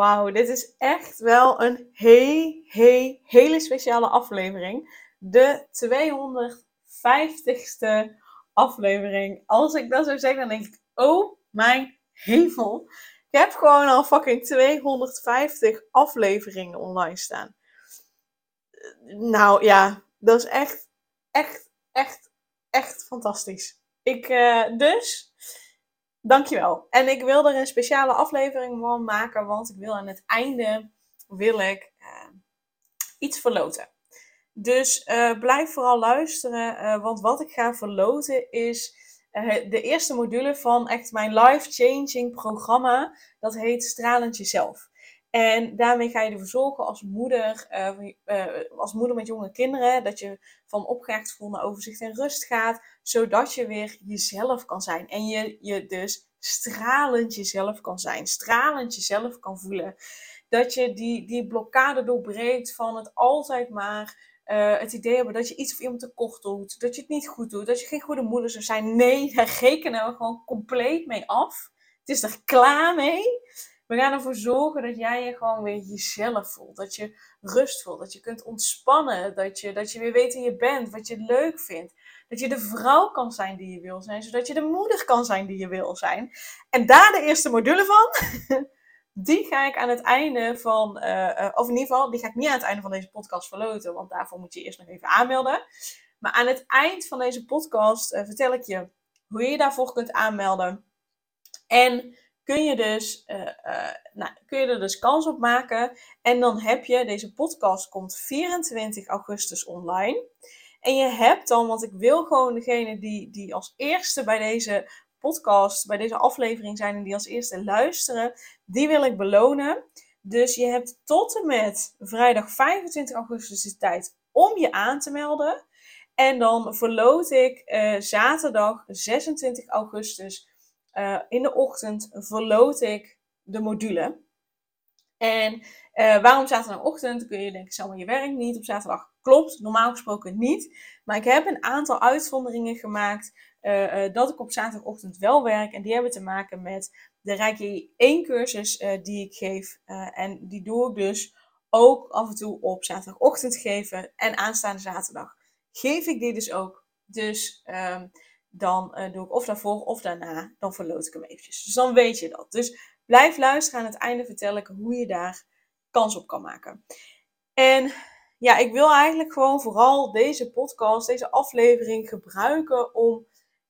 Wauw, dit is echt wel een he, he, hele speciale aflevering. De 250ste aflevering. Als ik dat zo zeg, dan denk ik, oh mijn hemel. Ik heb gewoon al fucking 250 afleveringen online staan. Nou ja, dat is echt, echt, echt, echt fantastisch. Ik, uh, dus, dankjewel. En ik wil er een speciale aflevering van maken, want ik wil aan het einde, wil ik uh, iets verloten. Dus uh, blijf vooral luisteren, uh, want wat ik ga verloten is de eerste module van echt mijn life-changing programma. Dat heet Stralend Jezelf. En daarmee ga je ervoor zorgen als moeder, als moeder met jonge kinderen, dat je van opgejaagd gevoel naar overzicht en rust gaat, zodat je weer jezelf kan zijn. En je, je dus stralend jezelf kan zijn, stralend jezelf kan voelen. Dat je die, die blokkade doorbreekt van het altijd maar uh, het idee hebben dat je iets of iemand tekort doet, dat je het niet goed doet, dat je geen goede moeder zou zijn. Nee, daar rekenen we gewoon compleet mee af. Het is er klaar mee. We gaan ervoor zorgen dat jij je gewoon weer jezelf voelt. Dat je rust voelt, dat je kunt ontspannen, dat je, dat je weer weet wie je bent, wat je leuk vindt. Dat je de vrouw kan zijn die je wil zijn, zodat je de moeder kan zijn die je wil zijn. En daar de eerste module van. Die ga ik aan het einde van, uh, of in ieder geval, die ga ik niet aan het einde van deze podcast verloten, want daarvoor moet je eerst nog even aanmelden. Maar aan het eind van deze podcast uh, vertel ik je hoe je je daarvoor kunt aanmelden. En kun je, dus, uh, nou, kun je er dus kans op maken. En dan heb je, deze podcast komt 24 augustus online. En je hebt dan, want ik wil gewoon degene die, die als eerste bij deze podcast, bij deze aflevering zijn en die als eerste luisteren, die wil ik belonen. Dus je hebt tot en met vrijdag 25 augustus de tijd om je aan te melden. En dan verloot ik uh, zaterdag 26 augustus uh, in de ochtend verloot ik de module. En uh, waarom zaterdagochtend? Kun je denken, Selma, je werkt niet op zaterdag. Klopt, normaal gesproken niet. Maar ik heb een aantal uitzonderingen gemaakt uh, dat ik op zaterdagochtend wel werk. En die hebben te maken met de Reiki 1 cursus die ik geef. en die doe ik dus ook af en toe op zaterdagochtend geven. En aanstaande zaterdag geef ik die dus ook. Dus um, dan doe ik of daarvoor of daarna. Dan verloot ik hem eventjes. Dus dan weet je dat. Dus blijf luisteren. Aan het einde vertel ik hoe je daar kans op kan maken. En ja, ik wil eigenlijk gewoon vooral deze podcast, deze aflevering gebruiken om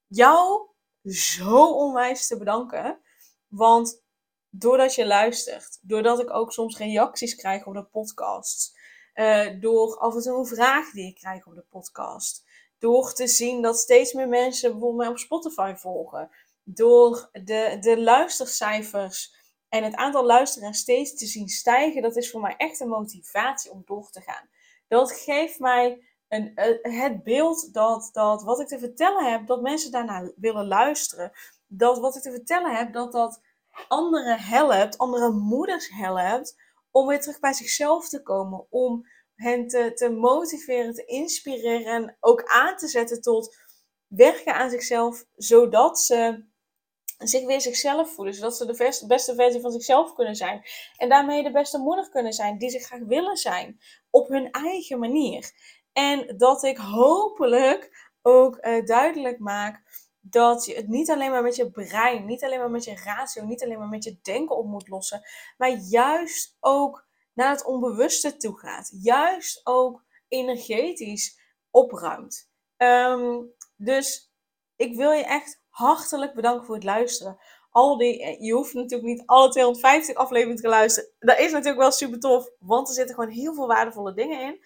jou zo onwijs te bedanken. Want doordat je luistert, doordat ik ook soms reacties krijg op de podcast, uh, door af en toe een vraag die ik krijg op de podcast, door te zien dat steeds meer mensen bijvoorbeeld mij op Spotify volgen, door de, de luistercijfers en het aantal luisteraars steeds te zien stijgen, dat is voor mij echt een motivatie om door te gaan. Dat geeft mij een, het beeld dat, dat wat ik te vertellen heb, dat mensen daarna willen luisteren. Dat wat ik te vertellen heb, dat dat anderen helpt, andere moeders helpt, om weer terug bij zichzelf te komen. Om hen te, motiveren, te inspireren en ook aan te zetten tot werken aan zichzelf, zodat ze zich weer zichzelf voelen, zodat ze de beste versie van zichzelf kunnen zijn. En daarmee de beste moeder kunnen zijn, die ze graag willen zijn, op hun eigen manier. En dat ik hopelijk ook uh, duidelijk maak dat je het niet alleen maar met je brein, niet alleen maar met je ratio, niet alleen maar met je denken op moet lossen, maar juist ook naar het onbewuste toe gaat. Juist ook energetisch opruimt. Um, dus ik wil je echt hartelijk bedanken voor het luisteren. Al die, eh, je hoeft natuurlijk niet alle 250 afleveringen te luisteren. Dat is natuurlijk wel super tof, want er zitten gewoon heel veel waardevolle dingen in.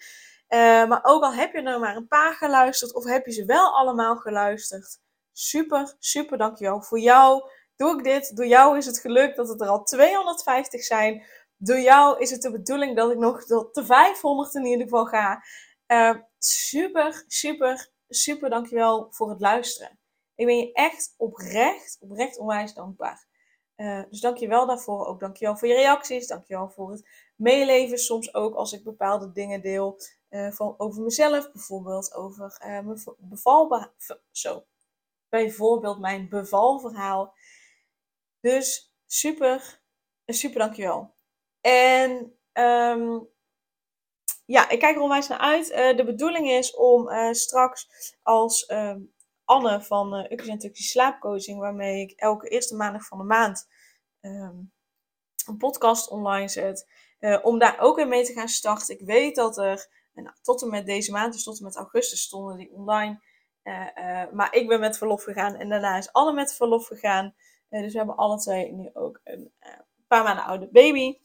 Uh, maar ook al heb je er maar een paar geluisterd of heb je ze wel allemaal geluisterd. Super, super dankjewel. Voor jou doe ik dit. Door jou is het gelukt dat het er al 250 zijn. Door jou is het de bedoeling dat ik nog tot de 500 in ieder geval ga. Uh, super, super, super dankjewel voor het luisteren. Ik ben je echt oprecht, oprecht onwijs dankbaar. Uh, dus dankjewel daarvoor. Ook dankjewel voor je reacties. Dankjewel voor het meeleven. Soms ook als ik bepaalde dingen deel uh, van, over mezelf. Bijvoorbeeld over mijn beval... Zo. Bijvoorbeeld mijn bevalverhaal. Dus super, super dankjewel. En um, ja, ik kijk er onwijs naar uit. Uh, de bedoeling is om uh, straks als uh, Anne van uh, Ukkentukkje Slaapcoaching, waarmee ik elke eerste maandag van de maand um, een podcast online zet, om daar ook weer mee te gaan starten. Ik weet dat er nou, tot en met deze maand, dus tot en met augustus, stonden die online. maar ik ben met verlof gegaan en daarna is Anne met verlof gegaan. dus we hebben alle twee nu ook een paar maanden oude baby.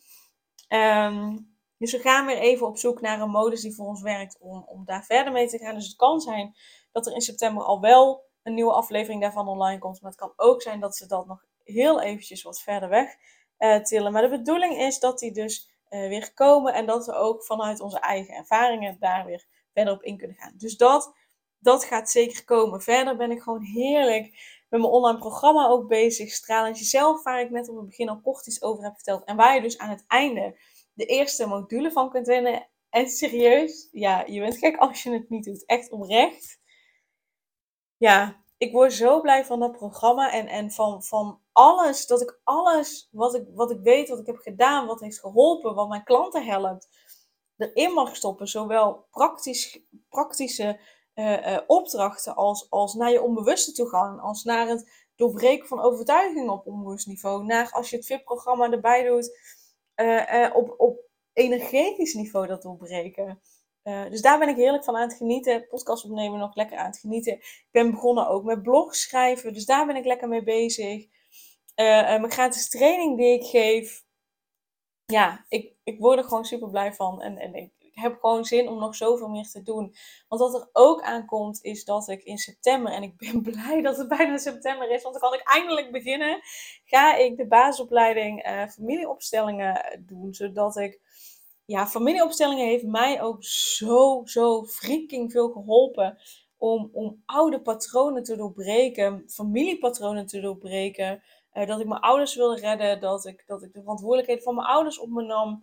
Um, dus we gaan weer even op zoek naar een modus die voor ons werkt om, om daar verder mee te gaan. Dus het kan zijn dat er in september al wel een nieuwe aflevering daarvan online komt. Maar het kan ook zijn dat ze dat nog heel eventjes wat verder weg uh, tillen. Maar de bedoeling is dat die dus uh, weer komen en dat we ook vanuit onze eigen ervaringen daar weer verder op in kunnen gaan. Dus dat, dat gaat zeker komen. Verder ben ik gewoon heerlijk met mijn online programma ook bezig. Stralend jezelf, waar ik net op het begin al kort iets over heb verteld. En waar je dus aan het einde de eerste module van kunt winnen. En serieus, ja, je bent gek als je het niet doet. Echt oprecht. Ja, ik word zo blij van dat programma en, en van, van alles, dat ik alles wat ik, wat ik weet, wat ik heb gedaan, wat heeft geholpen, wat mijn klanten helpt, erin mag stoppen. Zowel praktisch, praktische uh, uh, opdrachten als, als naar je onbewuste toe gaan, als naar het doorbreken van overtuigingen op onbewust niveau, naar als je het VIP-programma erbij doet uh, op, op energetisch niveau dat doorbreken. Dus daar ben ik heerlijk van aan het genieten. Podcast opnemen nog lekker aan het genieten. Ik ben begonnen ook met blog schrijven. Dus daar ben ik lekker mee bezig. Mijn gratis training die ik geef. Ja, ik, ik word er gewoon super blij van. En, en ik, heb gewoon zin om nog zoveel meer te doen. Want wat er ook aankomt is dat ik in september, en ik ben blij dat het bijna september is, want dan kan ik eindelijk beginnen, ga ik de basisopleiding uh, familieopstellingen doen, zodat ik ja, familieopstellingen heeft mij ook zo, zo freaking veel geholpen om, om oude patronen te doorbreken, familiepatronen te doorbreken. Uh, dat ik mijn ouders wilde redden, dat ik, dat ik de verantwoordelijkheid van mijn ouders op me nam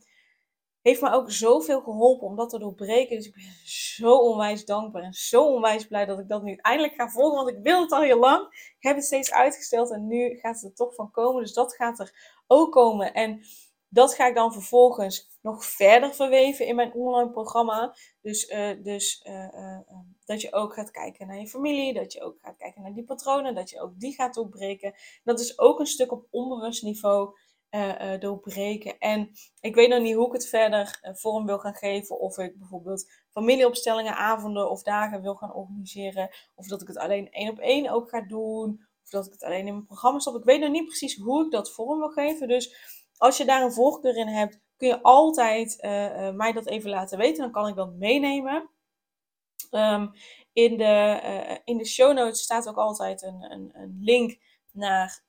heeft me ook zoveel geholpen om dat te doorbreken. Dus ik ben zo onwijs dankbaar en zo onwijs blij dat ik dat nu eindelijk ga volgen. Want ik wil het al heel lang. Ik heb het steeds uitgesteld en nu gaat het er toch van komen. Dus dat gaat er ook komen. En dat ga ik dan vervolgens nog verder verweven in mijn online programma. Dus, uh, dus uh, uh, dat je ook gaat kijken naar je familie, dat je ook gaat kijken naar die patronen, dat je ook die gaat doorbreken. Dat is ook een stuk op onbewust niveau uh, doorbreken. En ik weet nog niet hoe ik het verder uh, vorm wil gaan geven. Of ik bijvoorbeeld familieopstellingen, avonden of dagen wil gaan organiseren. Of dat ik het alleen één op één ook ga doen. Of dat ik het alleen in mijn programma stop. Ik weet nog niet precies hoe ik dat vorm wil geven. Dus als je daar een voorkeur in hebt, kun je altijd mij dat even laten weten. Dan kan ik dat meenemen. Um, in, de, in de show notes staat ook altijd een, een, een link naar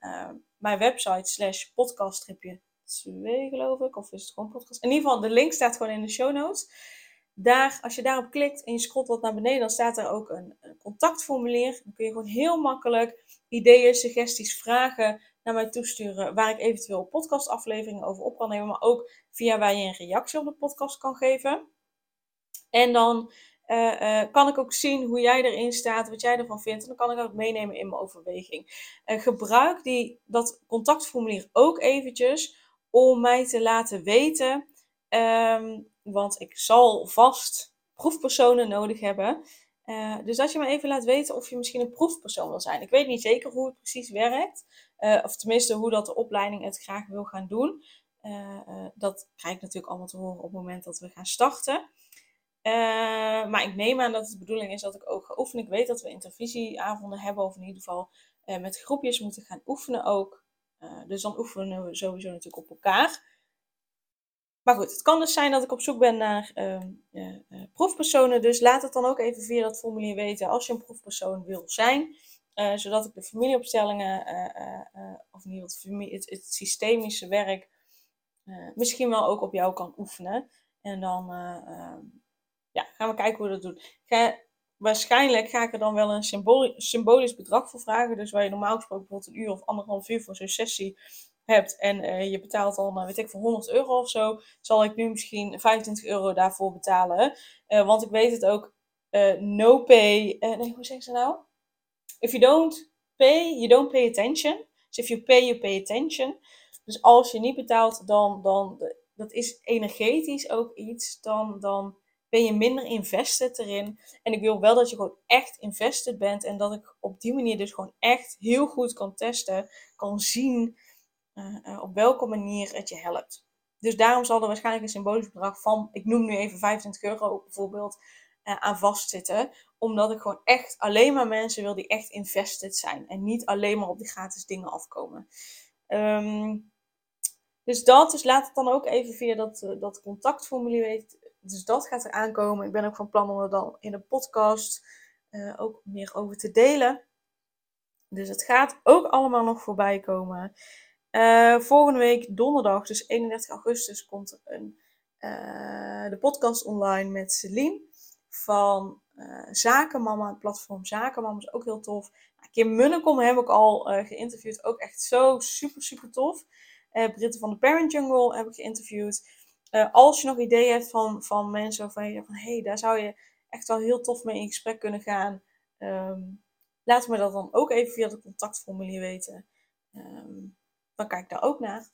mijn website slash podcast je twee geloof ik. Of is het gewoon podcast? In ieder geval, de link staat gewoon in de show notes. Daar, als je daarop klikt en je scrolt wat naar beneden, dan staat er ook een, een contactformulier. Dan kun je gewoon heel makkelijk ideeën, suggesties, vragen naar mij toesturen. Waar ik eventueel podcastafleveringen over op kan nemen. Maar ook via waar je een reactie op de podcast kan geven. En dan uh, kan ik ook zien hoe jij erin staat, wat jij ervan vindt. En dan kan ik dat meenemen in mijn overweging. Uh, gebruik die, dat contactformulier ook eventjes om mij te laten weten. Um, want ik zal vast proefpersonen nodig hebben. dus dat je me even laat weten of je misschien een proefpersoon wil zijn. Ik weet niet zeker hoe het precies werkt. of tenminste hoe dat de opleiding het graag wil gaan doen. dat krijg ik natuurlijk allemaal te horen op het moment dat we gaan starten. Uh, maar ik neem aan dat het de bedoeling is dat ik ook ga oefenen. Ik weet dat we intervisieavonden hebben, of in ieder geval uh, met groepjes moeten gaan oefenen ook. Uh, dus dan oefenen we sowieso natuurlijk op elkaar. Maar goed, het kan dus zijn dat ik op zoek ben naar ehm, proefpersonen. Dus laat het dan ook even via dat formulier weten als je een proefpersoon wil zijn. zodat ik de familieopstellingen, of niet het, het, het systemische werk eh, misschien wel ook op jou kan oefenen. En dan eh, ehm, gaan we kijken hoe we dat doen. Ga, waarschijnlijk ga ik er dan wel een symbolisch bedrag voor vragen. Dus waar je normaal gesproken bijvoorbeeld een uur of anderhalf uur voor zo'n sessie hebt en uh, je betaalt dan, weet ik, voor 100 euro of zo, zal ik nu misschien 25 euro daarvoor betalen. Uh, want ik weet het ook, uh, no pay, nee, hoe zeg ze nou? If you don't pay, you don't pay attention. Dus if you pay, you pay attention. Dus als je niet betaalt, dan, dan dat is energetisch ook iets, dan, dan ben je minder invested erin. En ik wil wel dat je gewoon echt invested bent en dat ik op die manier dus gewoon echt heel goed kan testen, kan zien uh, op welke manier het je helpt. Dus daarom zal er waarschijnlijk een symbolisch bedrag van, ik noem nu even 25 euro bijvoorbeeld, uh, aan vastzitten. Omdat ik gewoon echt alleen maar mensen wil die echt invested zijn. En niet alleen maar op die gratis dingen afkomen. Um, dus dat, dus laat het dan ook even via dat, dat contactformulier weten. Dus dat gaat er aankomen. Ik ben ook van plan om er dan in de podcast uh, ook meer over te delen. Dus het gaat ook allemaal nog voorbij komen. Uh, volgende week donderdag, dus 31 augustus, komt een, de podcast online met Celine van Zakenmama, het platform Zakenmama is ook heel tof. Kim Munnekom heb ik al geïnterviewd, ook echt zo super, super tof. Britten van de Parent Jungle heb ik geïnterviewd. Uh, als je nog ideeën hebt van, van mensen waarvan je van hé, hey, daar zou je echt wel heel tof mee in gesprek kunnen gaan. Um, laat me dat dan ook even via de contactformulier weten. Um, dan kijk ik daar ook naar.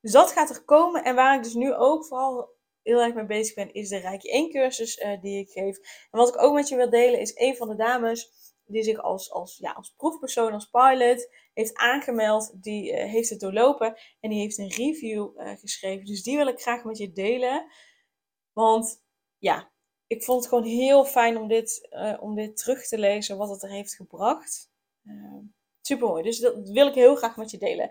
Dus dat gaat er komen. En waar ik dus nu ook vooral heel erg mee bezig ben, is de Rijkje 1 cursus uh, die ik geef. En wat ik ook met je wil delen, is een van de dames die zich als, als, ja, als proefpersoon, als pilot heeft aangemeld. Die uh, heeft het doorlopen en die heeft een review uh, geschreven. Dus die wil ik graag met je delen. Want ja, ik vond het gewoon heel fijn om dit, uh, om dit terug te lezen, wat het er heeft gebracht. Super mooi. Dus dat wil ik heel graag met je delen.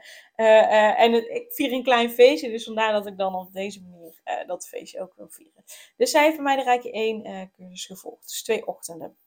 en ik vier een klein feestje, dus vandaar dat ik dan op deze manier dat feestje ook wil vieren. Dus zij heeft mij de Rijkje 1 cursus gevolgd. Dus twee ochtenden.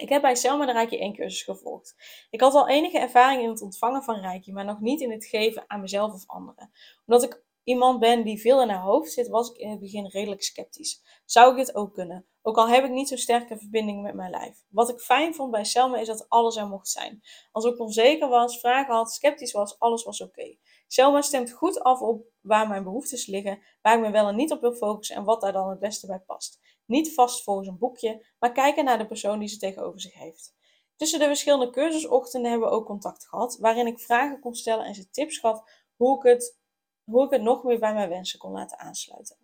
Ik heb bij Selma de Rijkje 1 cursus gevolgd. Ik had al enige ervaring in het ontvangen van Rijkje, maar nog niet in het geven aan mezelf of anderen. Omdat ik iemand ben die veel in haar hoofd zit, was ik in het begin redelijk sceptisch. Zou ik dit ook kunnen? Ook al heb ik niet zo'n sterke verbinding met mijn lijf. Wat ik fijn vond bij Selma is dat alles er mocht zijn. Als ik onzeker was, vragen had, sceptisch was, alles was oké. Selma stemt goed af op waar mijn behoeftes liggen, waar ik me wel en niet op wil focussen en wat daar dan het beste bij past. Niet vast volgens een boekje, maar kijken naar de persoon die ze tegenover zich heeft. Tussen de verschillende cursusochtenden hebben we ook contact gehad, waarin ik vragen kon stellen en ze tips gaf hoe ik het, hoe ik het nog meer bij mijn wensen kon laten aansluiten.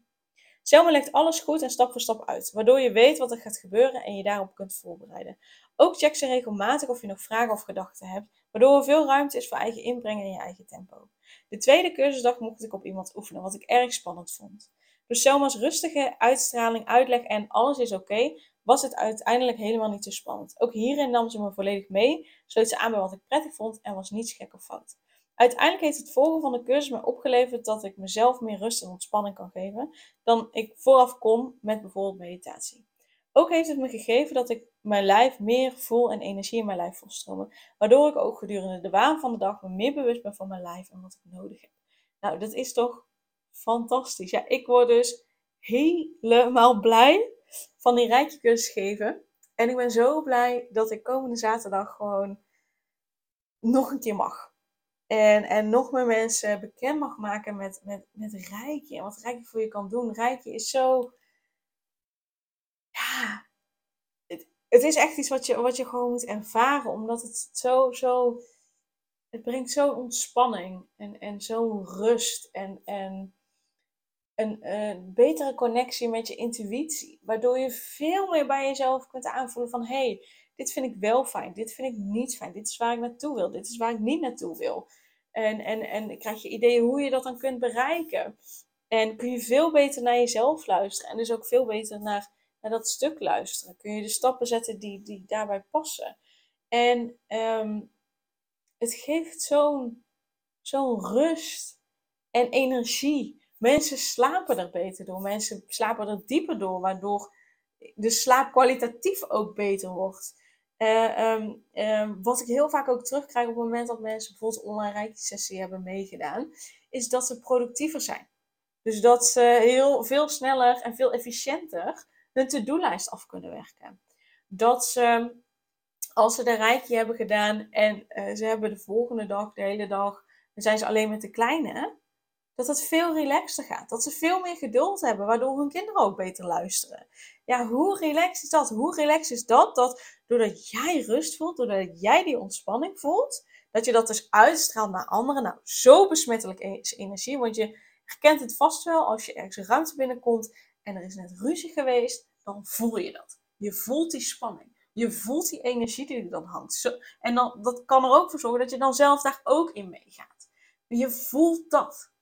Selma legt alles goed en stap voor stap uit, waardoor je weet wat er gaat gebeuren en je daarop kunt voorbereiden. Ook check ze regelmatig of je nog vragen of gedachten hebt, waardoor er veel ruimte is voor eigen inbreng en je eigen tempo. De tweede cursusdag mocht ik op iemand oefenen, wat ik erg spannend vond. Door Selma's rustige uitstraling, uitleg en alles is oké, was het uiteindelijk helemaal niet zo spannend. Ook hierin nam ze me volledig mee, sloot ze aan bij wat ik prettig vond en was niets gek of fout. Uiteindelijk heeft het volgen van de cursus me opgeleverd dat ik mezelf meer rust en ontspanning kan geven dan ik vooraf kon met bijvoorbeeld meditatie. Ook heeft het me gegeven dat ik mijn lijf meer voel en energie in mijn lijf volstromen, waardoor ik ook gedurende de waan van de dag me meer bewust ben van mijn lijf en wat ik nodig heb. Nou, dat is toch fantastisch. Ja, ik word dus helemaal blij van die rijtje cursus geven. En ik ben zo blij dat ik komende zaterdag gewoon nog een keer mag. En, en nog meer mensen bekend mag maken met, met, met Rijkje. En wat Rijkje voor je kan doen. Rijkje is zo... Ja, het, het is echt iets wat je, wat je gewoon moet ervaren. Omdat het zo, zo... Het brengt zo'n ontspanning en, en zo'n rust. En, en een, betere connectie met je intuïtie. Waardoor je veel meer bij jezelf kunt aanvoelen van... hé, hey, dit vind ik wel fijn, dit vind ik niet fijn. Dit is waar ik naartoe wil, dit is waar ik niet naartoe wil. En, en, en krijg je ideeën hoe je dat dan kunt bereiken. En kun je veel beter naar jezelf luisteren. En dus ook veel beter naar, naar dat stuk luisteren. Kun je de stappen zetten die, die daarbij passen. En ehm, het geeft zo'n zo'n rust en energie. Mensen slapen er beter door. Mensen slapen er dieper door, waardoor de slaap kwalitatief ook beter wordt. Uh, wat ik heel vaak ook terugkrijg op het moment dat mensen bijvoorbeeld online sessie hebben meegedaan, is dat ze productiever zijn. Dus dat ze heel veel sneller en veel efficiënter hun to-do-lijst af kunnen werken. Dat ze, als ze de rijkje hebben gedaan en uh, ze hebben de volgende dag, de hele dag, dan zijn ze alleen met de kleine, dat het veel relaxter gaat. Dat ze veel meer geduld hebben, waardoor hun kinderen ook beter luisteren. Ja, hoe relaxed is dat? Hoe relaxed is dat? Dat doordat jij rust voelt, doordat jij die ontspanning voelt, dat je dat dus uitstraalt naar anderen. Nou, zo besmettelijk is energie, want je herkent het vast wel als je ergens een ruimte binnenkomt en er is net ruzie geweest, dan voel je dat. Je voelt die spanning. Je voelt die energie die er dan hangt. En dan, dat kan er ook voor zorgen dat je dan zelf daar ook in meegaat. Je voelt dat.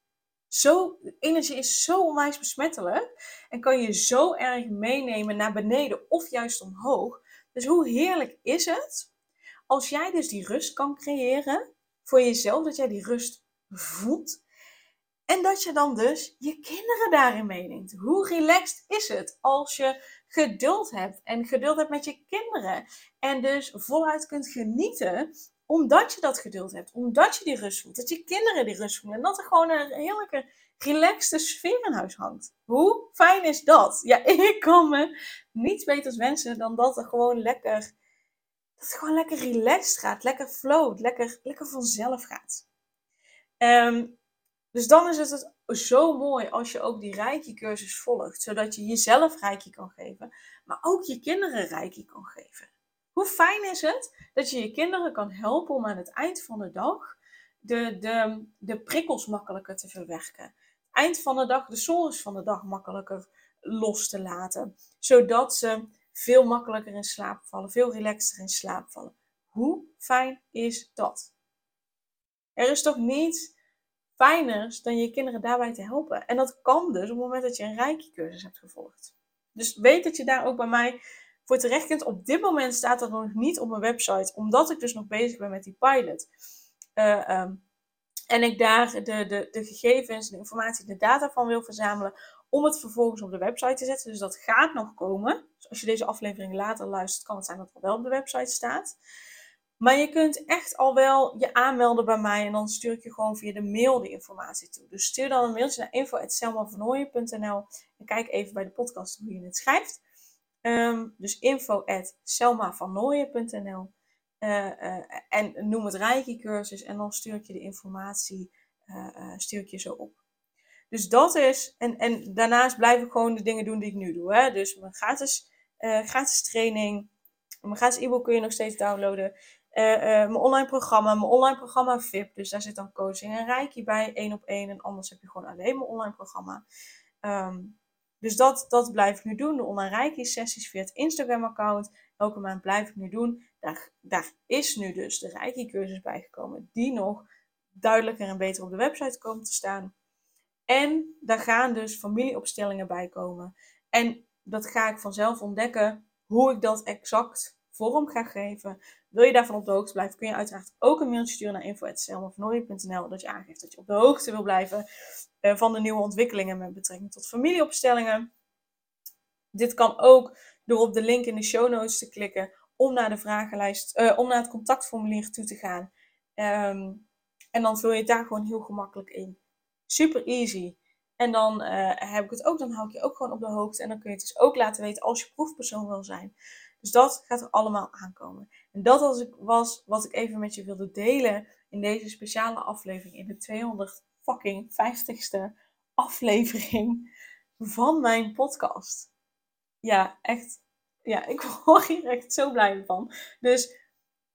Zo, energie is zo onwijs besmettelijk en kan je zo erg meenemen naar beneden of juist omhoog. Dus hoe heerlijk is het als jij dus die rust kan creëren voor jezelf, dat jij die rust voelt en dat je dan dus je kinderen daarin meeneemt. Hoe relaxed is het als je geduld hebt en geduld hebt met je kinderen en dus voluit kunt genieten omdat je dat geduld hebt, omdat je die rust voelt, dat je kinderen die rust voelen en dat er gewoon een heerlijke, relaxte sfeer in huis hangt. Hoe fijn is dat? Ja, ik kan me niets beters wensen dan dat er gewoon lekker, dat het gewoon lekker relaxed gaat, lekker float, lekker, lekker vanzelf gaat. Um, dus dan is het zo mooi als je ook die rijke cursus volgt, zodat je jezelf rijkje kan geven, maar ook je kinderen rijkje kan geven. Hoe fijn is het dat je je kinderen kan helpen om aan het eind van de dag de, de, de prikkels makkelijker te verwerken. Eind van de dag de sores van de dag makkelijker los te laten. Zodat ze veel makkelijker in slaap vallen, veel relaxter in slaap vallen. Hoe fijn is dat? Er is toch niet fijner dan je kinderen daarbij te helpen. En dat kan dus op het moment dat je een rijke cursus hebt gevolgd. Dus weet dat je daar ook bij mij voor terecht kunt. Op dit moment staat dat nog niet op mijn website, omdat ik dus nog bezig ben met die pilot. Uh, um, en ik daar de, de, de gegevens, de informatie, de data van wil verzamelen om het vervolgens op de website te zetten. Dus dat gaat nog komen. Dus als je deze aflevering later luistert, kan het zijn dat het wel op de website staat. Maar je kunt echt al wel je aanmelden bij mij en dan stuur ik je gewoon via de mail de informatie toe. Dus stuur dan een mailtje naar info.selmavernooien.nl en kijk even bij de podcast hoe je het schrijft. Um, dus info.selmavernooien.nl uh, uh, en noem het Reiki cursus en dan stuur ik je de informatie uh, stuur ik je zo op. Dus dat is, en, en daarnaast blijf ik gewoon de dingen doen die ik nu doe. Hè? Dus mijn gratis, gratis training, mijn gratis e-book kun je nog steeds downloaden. Mijn online programma, mijn online programma VIP. Dus daar zit dan coaching en reiki bij, één op één. En anders heb je gewoon alleen mijn online programma. Um, dus dat, dat blijf ik nu doen. De online sessies via het Instagram account. Elke maand blijf ik nu doen. Daar, daar is nu dus de reiki cursus bijgekomen. Die nog duidelijker en beter op de website komen te staan. En daar gaan dus familieopstellingen bij komen. En dat ga ik vanzelf ontdekken hoe ik dat exact vorm ga geven. Wil je daarvan op de hoogte blijven, kun je uiteraard ook een mailtje sturen naar info.selmavernooien.nl dat je aangeeft dat je op de hoogte wil blijven uh, van de nieuwe ontwikkelingen met betrekking tot familieopstellingen. Dit kan ook door op de link in de show notes te klikken om naar de vragenlijst, uh, om naar het contactformulier toe te gaan. Um, en dan vul je het daar gewoon heel gemakkelijk in. Super easy. En dan uh, heb ik het ook, dan hou ik je ook gewoon op de hoogte. En dan kun je het dus ook laten weten als je proefpersoon wil zijn. Dus dat gaat er allemaal aankomen. En dat was, wat ik even met je wilde delen in deze speciale aflevering. In de 200 fucking 50ste aflevering van mijn podcast. Ja, echt. Ja, ik word hier echt zo blij van. Dus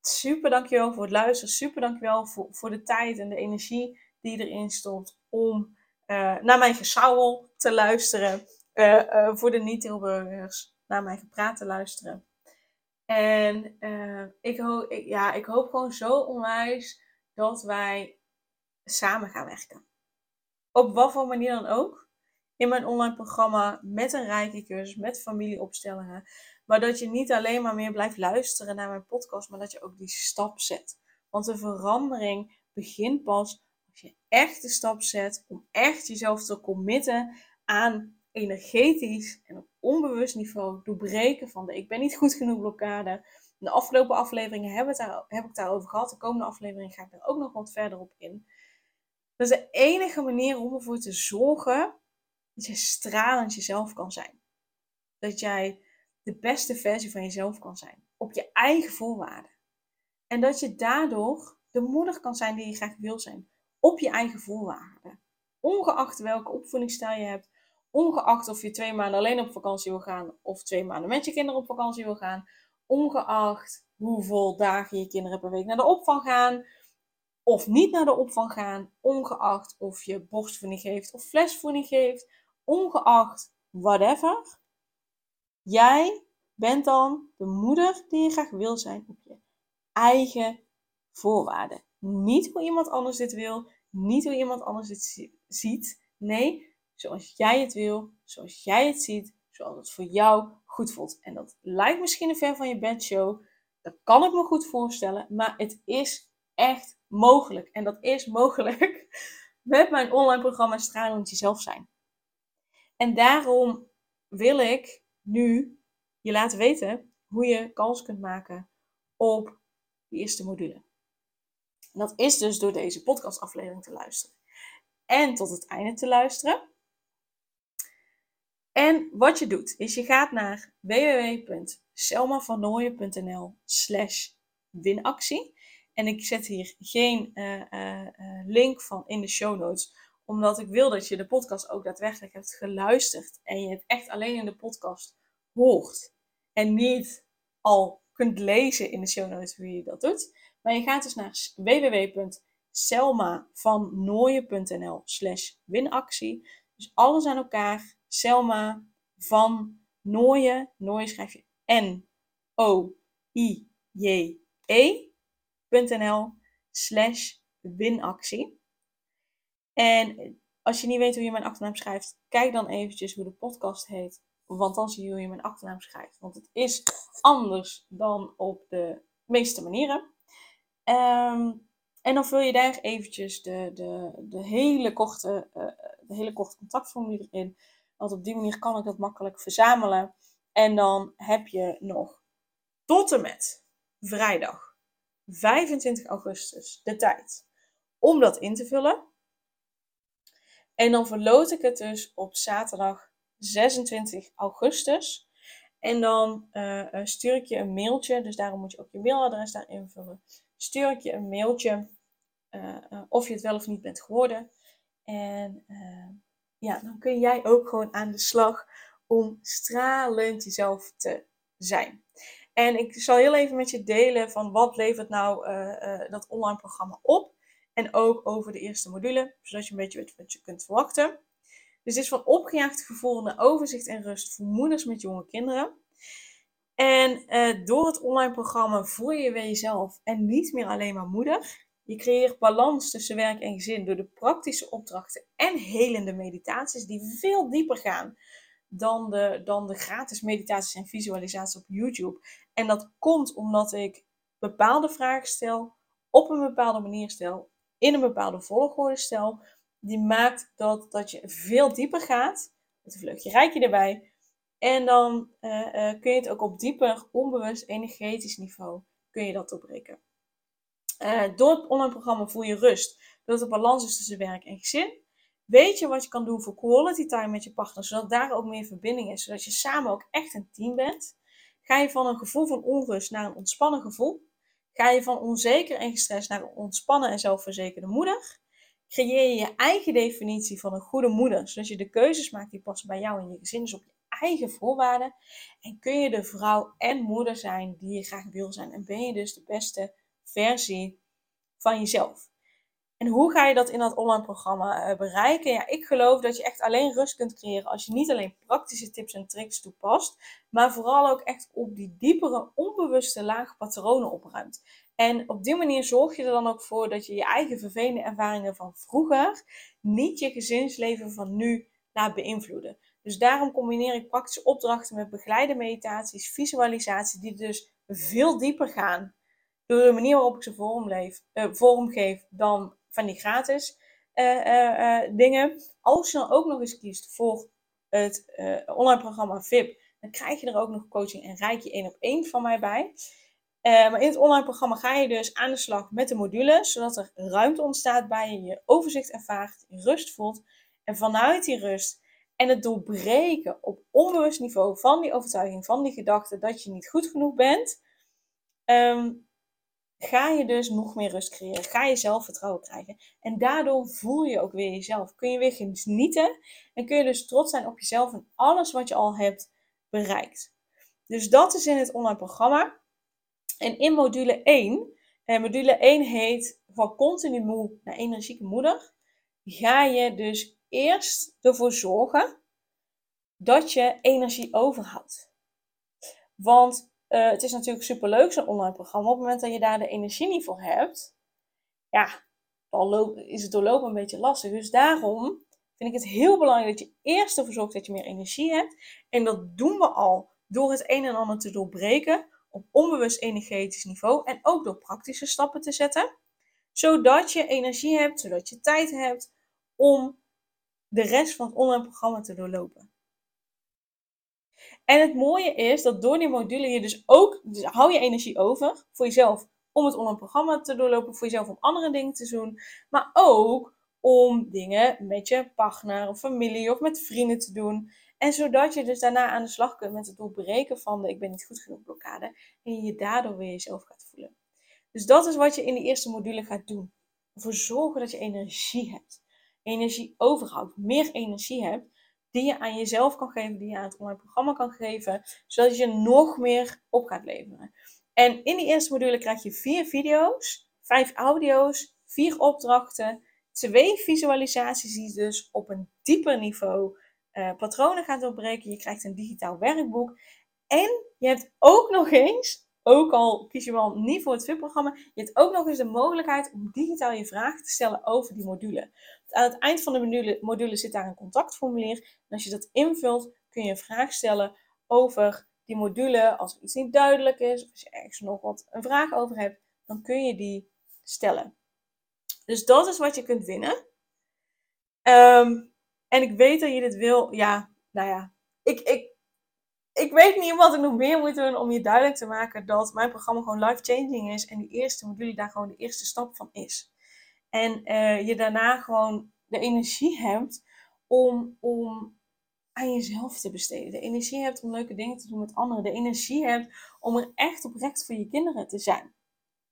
super dankjewel voor het luisteren. Super dankjewel voor, voor de tijd en de energie die erin stond om uh, naar mijn gesauwel te luisteren. Uh, uh, voor de niet-Tilburgers naar mijn gepraat te luisteren. En uh, ik, hoop, ik, ja, ik hoop gewoon zo onwijs dat wij samen gaan werken. Op wat voor manier dan ook. In mijn online programma met een rijke cursus, met familieopstellingen. Maar dat je niet alleen maar meer blijft luisteren naar mijn podcast, maar dat je ook die stap zet. Want de verandering begint pas als je echt de stap zet om echt jezelf te committen aan energetisch en onbewust niveau doorbreken van de ik ben niet goed genoeg blokkade. de afgelopen afleveringen heb, het daar, heb ik daarover gehad. De komende aflevering ga ik daar ook nog wat verder op in. Dat is de enige manier om ervoor te zorgen dat je stralend jezelf kan zijn. Dat jij de beste versie van jezelf kan zijn. Op je eigen voorwaarden. En dat je daardoor de moeder kan zijn die je graag wil zijn. Op je eigen voorwaarden. Ongeacht welke opvoedingsstijl je hebt. Ongeacht of je twee maanden alleen op vakantie wil gaan. Of twee maanden met je kinderen op vakantie wil gaan. Ongeacht hoeveel dagen je kinderen per week naar de opvang gaan. Of niet naar de opvang gaan. Ongeacht of je borstvoeding geeft of flesvoeding geeft. Ongeacht whatever. Jij bent dan de moeder die je graag wil zijn op je eigen voorwaarden. Niet hoe iemand anders dit wil, niet hoe iemand anders dit ziet. Nee, zoals jij het wil, zoals jij het ziet, zoals het voor jou goed voelt. En dat lijkt misschien een ver van je bedshow. Dat kan ik me goed voorstellen, maar het is echt mogelijk. En dat is mogelijk met mijn online programma Stralend Jezelf Zijn. En daarom wil ik nu je laten weten hoe je kans kunt maken op de eerste module. En dat is dus door deze podcastaflevering te luisteren. En tot het einde te luisteren. En wat je doet, is je gaat naar www.selmavannooien.nl slash winactie. En ik zet hier geen uh, uh, link van in de show notes, omdat ik wil dat je de podcast ook daadwerkelijk hebt geluisterd. En je het echt alleen in de podcast hoort. En niet al kunt lezen in de show notes hoe je dat doet. Maar je gaat dus naar www.selmavannooien.nl slash winactie. Dus alles aan elkaar. Selma van Nooien. Nooien schrijf je N-O-I-J-E.nl slash winactie. En als je niet weet hoe je mijn achternaam schrijft, kijk dan eventjes hoe de podcast heet. Want dan zie je hoe je mijn achternaam schrijft. Want het is anders dan op de meeste manieren. Ehm, en dan vul je daar eventjes de, de, de, hele, korte, uh, de hele korte contactformulier in. Want op die manier kan ik dat makkelijk verzamelen. En dan heb je nog tot en met vrijdag 25 augustus de tijd om dat in te vullen. En dan verloot ik het dus op zaterdag 26 augustus. En dan uh, stuur ik je een mailtje, dus daarom moet je ook je mailadres daar invullen. Stuur ik je een mailtje uh, of je het wel of niet bent geworden. En ja, dan kun jij ook gewoon aan de slag om stralend jezelf te zijn. En ik zal heel even met je delen van wat levert nou dat online programma op. En ook over de eerste module, zodat je een beetje weet wat je kunt verwachten. Dus het is van opgejaagd gevoel naar overzicht en rust voor moeders met jonge kinderen. En uh, door het online programma voel je weer jezelf en niet meer alleen maar moeder. Je creëert balans tussen werk en gezin door de praktische opdrachten en helende meditaties die veel dieper gaan dan de, dan de gratis meditaties en visualisaties op YouTube. En dat komt omdat ik bepaalde vragen stel, op een bepaalde manier stel, in een bepaalde volgorde stel, die maakt dat, dat je veel dieper gaat. Met een vleugje rijkje erbij. En dan uh, uh, kun je het ook op dieper, onbewust, energetisch niveau kun je dat doorbreken. Uh, door het online programma voel je rust. Doordat er balans is tussen werk en gezin. Weet je wat je kan doen voor quality time met je partner. Zodat daar ook meer verbinding is. Zodat je samen ook echt een team bent. Ga je van een gevoel van onrust naar een ontspannen gevoel. Ga je van onzeker en gestrest naar een ontspannen en zelfverzekerde moeder creëer je je eigen definitie van een goede moeder, zodat je de keuzes maakt die passen bij jou en je gezin, dus op je eigen voorwaarden. En kun je de vrouw en moeder zijn die je graag wil zijn. En ben je dus de beste versie van jezelf. En hoe ga je dat in dat online programma eh, bereiken? Ja, ik geloof dat je echt alleen rust kunt creëren als je niet alleen praktische tips en tricks toepast, maar vooral ook echt op die diepere, onbewuste lage patronen opruimt. En op die manier zorg je er dan ook voor dat je je eigen vervelende ervaringen van vroeger niet je gezinsleven van nu laat beïnvloeden. Dus daarom combineer ik praktische opdrachten met begeleide meditaties, visualisaties, die dus veel dieper gaan. Door de manier waarop ik ze uh, vormgeef dan van die gratis uh, uh, dingen. Als je dan ook nog eens kiest voor het online programma VIP, dan krijg je er ook nog coaching en rijk je één op één van mij bij. Eh, maar in het online programma ga je dus aan de slag met de modules, zodat er ruimte ontstaat bij je, je overzicht ervaart, je rust voelt. En vanuit die rust en het doorbreken op onbewust niveau van die overtuiging, van die gedachte dat je niet goed genoeg bent, ehm, ga je dus nog meer rust creëren. Ga je zelfvertrouwen krijgen. En daardoor voel je ook weer jezelf. Kun je weer genieten en kun je dus trots zijn op jezelf en alles wat je al hebt bereikt. Dus dat is in het online programma. En in module 1, eh, module 1 heet van continu moe naar energieke moeder, ga je dus eerst ervoor zorgen dat je energie overhoudt. Want uh, het is natuurlijk superleuk zo'n online programma. Op het moment dat je daar de energie niet voor hebt, ja, dan is het doorlopen een beetje lastig. Dus daarom vind ik het heel belangrijk dat je eerst ervoor zorgt dat je meer energie hebt. En dat doen we al door het een en ander te doorbreken op onbewust energetisch niveau en ook door praktische stappen te zetten, zodat je energie hebt, zodat je tijd hebt om de rest van het online programma te doorlopen. En het mooie is dat door die module je dus ook, dus hou je energie over voor jezelf om het online programma te doorlopen, voor jezelf om andere dingen te doen, maar ook om dingen met je partner of familie of met vrienden te doen. En zodat je dus daarna aan de slag kunt met het doorbreken van de ik ben niet goed genoeg blokkade. En je je daardoor weer jezelf gaat voelen. Dus dat is wat je in de eerste module gaat doen. Ervoor zorgen dat je energie hebt. Energie overhoudt. Meer energie hebt. Die je aan jezelf kan geven. Die je aan het online programma kan geven. Zodat je nog meer op gaat leveren. En in die eerste module krijg je vier video's. Vijf audio's. Vier opdrachten. Twee visualisaties die dus op een dieper niveau uh, patronen gaat doorbreken. Je krijgt een digitaal werkboek. En je hebt ook nog eens, ook al kies je wel niet voor het VIP-programma, je hebt ook nog eens de mogelijkheid om digitaal je vragen te stellen over die module. Aan het eind van de module, module zit daar een contactformulier. En als je dat invult, kun je een vraag stellen over die module. Als er iets niet duidelijk is, of als je ergens nog wat een vraag over hebt, dan kun je die stellen. Dus dat is wat je kunt winnen. Um, en ik weet dat je dit wil. Ja, nou ja. Ik, ik, ik weet niet wat ik nog meer moet doen om je duidelijk te maken dat mijn programma gewoon life-changing is. En die eerste module daar gewoon de eerste stap van is. En uh, je daarna gewoon de energie hebt om, om aan jezelf te besteden. De energie hebt om leuke dingen te doen met anderen. De energie hebt om er echt oprecht voor je kinderen te zijn.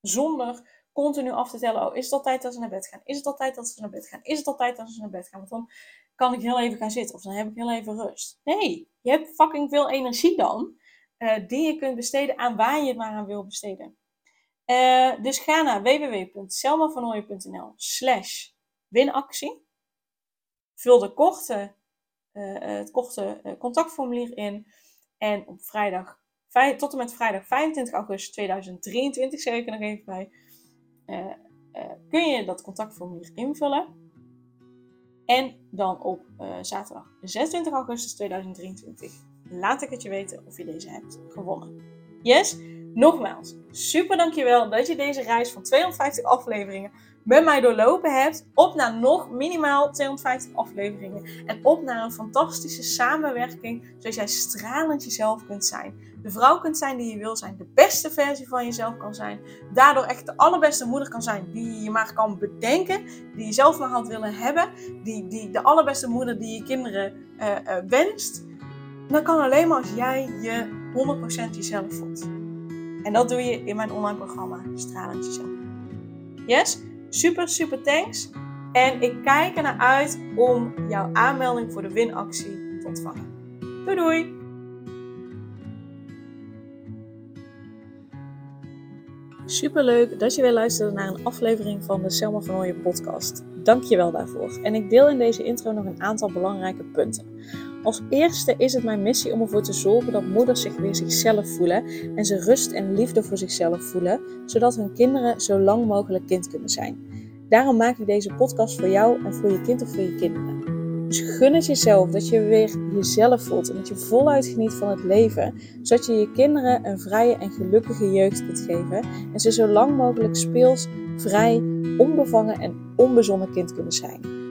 Zonder continu af te tellen, oh, is het al tijd dat ze naar bed gaan? Is het al tijd dat ze naar bed gaan? Is het al tijd dat ze naar bed gaan? Want kan ik heel even gaan zitten of dan heb ik heel even rust. Nee, je hebt fucking veel energie dan, uh, die je kunt besteden aan waar je het maar aan wil besteden. Uh, dus ga naar www.selmavanooien.nl slash winactie. Vul de korte, uh, het korte contactformulier in. En op vrijdag, tot en met vrijdag 25 augustus 2023, zeg ik er nog even bij, kun je dat contactformulier invullen. En dan op uh, zaterdag 26 augustus 2023 laat ik het je weten of je deze hebt gewonnen. Yes? Nogmaals, super dankjewel dat je deze reis van 250 afleveringen met mij doorlopen hebt. Op naar nog minimaal 250 afleveringen. En op naar een fantastische samenwerking, zodat jij stralend jezelf kunt zijn. De vrouw kunt zijn die je wil zijn. De beste versie van jezelf kan zijn. Daardoor echt de allerbeste moeder kan zijn die je maar kan bedenken. Die je zelf maar had willen hebben. Die, die, de allerbeste moeder die je kinderen uh, uh, wenst. Dat kan alleen maar als jij je 100% jezelf voelt. En dat doe je in mijn online programma Stralend. Yes? Super, super thanks. En ik kijk er naar uit om jouw aanmelding voor de winactie te ontvangen. Doei doei! Super leuk dat je weer luisterde naar een aflevering van de Selma van Ooyen podcast. Dank je wel daarvoor. En ik deel in deze intro nog een aantal belangrijke punten. Als eerste is het mijn missie om ervoor te zorgen dat moeders zich weer zichzelf voelen en ze rust en liefde voor zichzelf voelen, zodat hun kinderen zo lang mogelijk kind kunnen zijn. Daarom maak ik deze podcast voor jou en voor je kind of voor je kinderen. Dus gun het jezelf dat je weer jezelf voelt en dat je voluit geniet van het leven, zodat je je kinderen een vrije en gelukkige jeugd kunt geven en ze zo lang mogelijk speels, vrij, onbevangen en onbezonnen kind kunnen zijn.